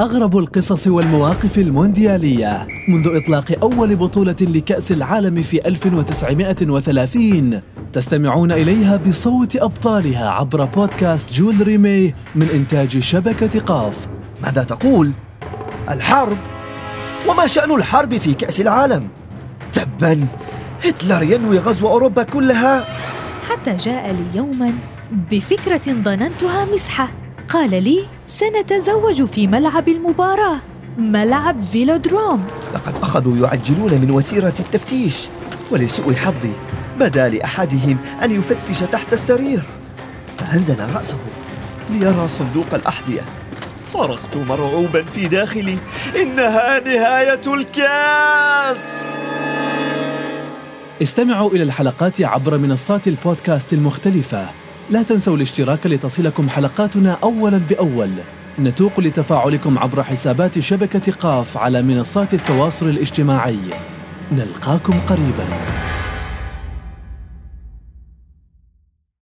أغرب القصص والمواقف المونديالية منذ إطلاق أول بطولة لكأس العالم في 1930 تستمعون إليها بصوت أبطالها عبر بودكاست جول ريمي من إنتاج شبكة قاف ماذا تقول؟ الحرب؟ وما شأن الحرب في كأس العالم؟ تبا هتلر ينوي غزو أوروبا كلها حتى جاء لي يوما بفكرة ظننتها مسحة قال لي سنتزوج في ملعب المباراة ملعب فيلودروم لقد أخذوا يعجلون من وتيرة التفتيش ولسوء حظي بدا لأحدهم أن يفتش تحت السرير فأنزل رأسه ليرى صندوق الأحذية. صرخت مرعوبا في داخلي إنها نهاية الكاس! استمعوا إلى الحلقات عبر منصات البودكاست المختلفة. لا تنسوا الاشتراك لتصلكم حلقاتنا أولا بأول. نتوق لتفاعلكم عبر حسابات شبكة قاف على منصات التواصل الاجتماعي. نلقاكم قريباً.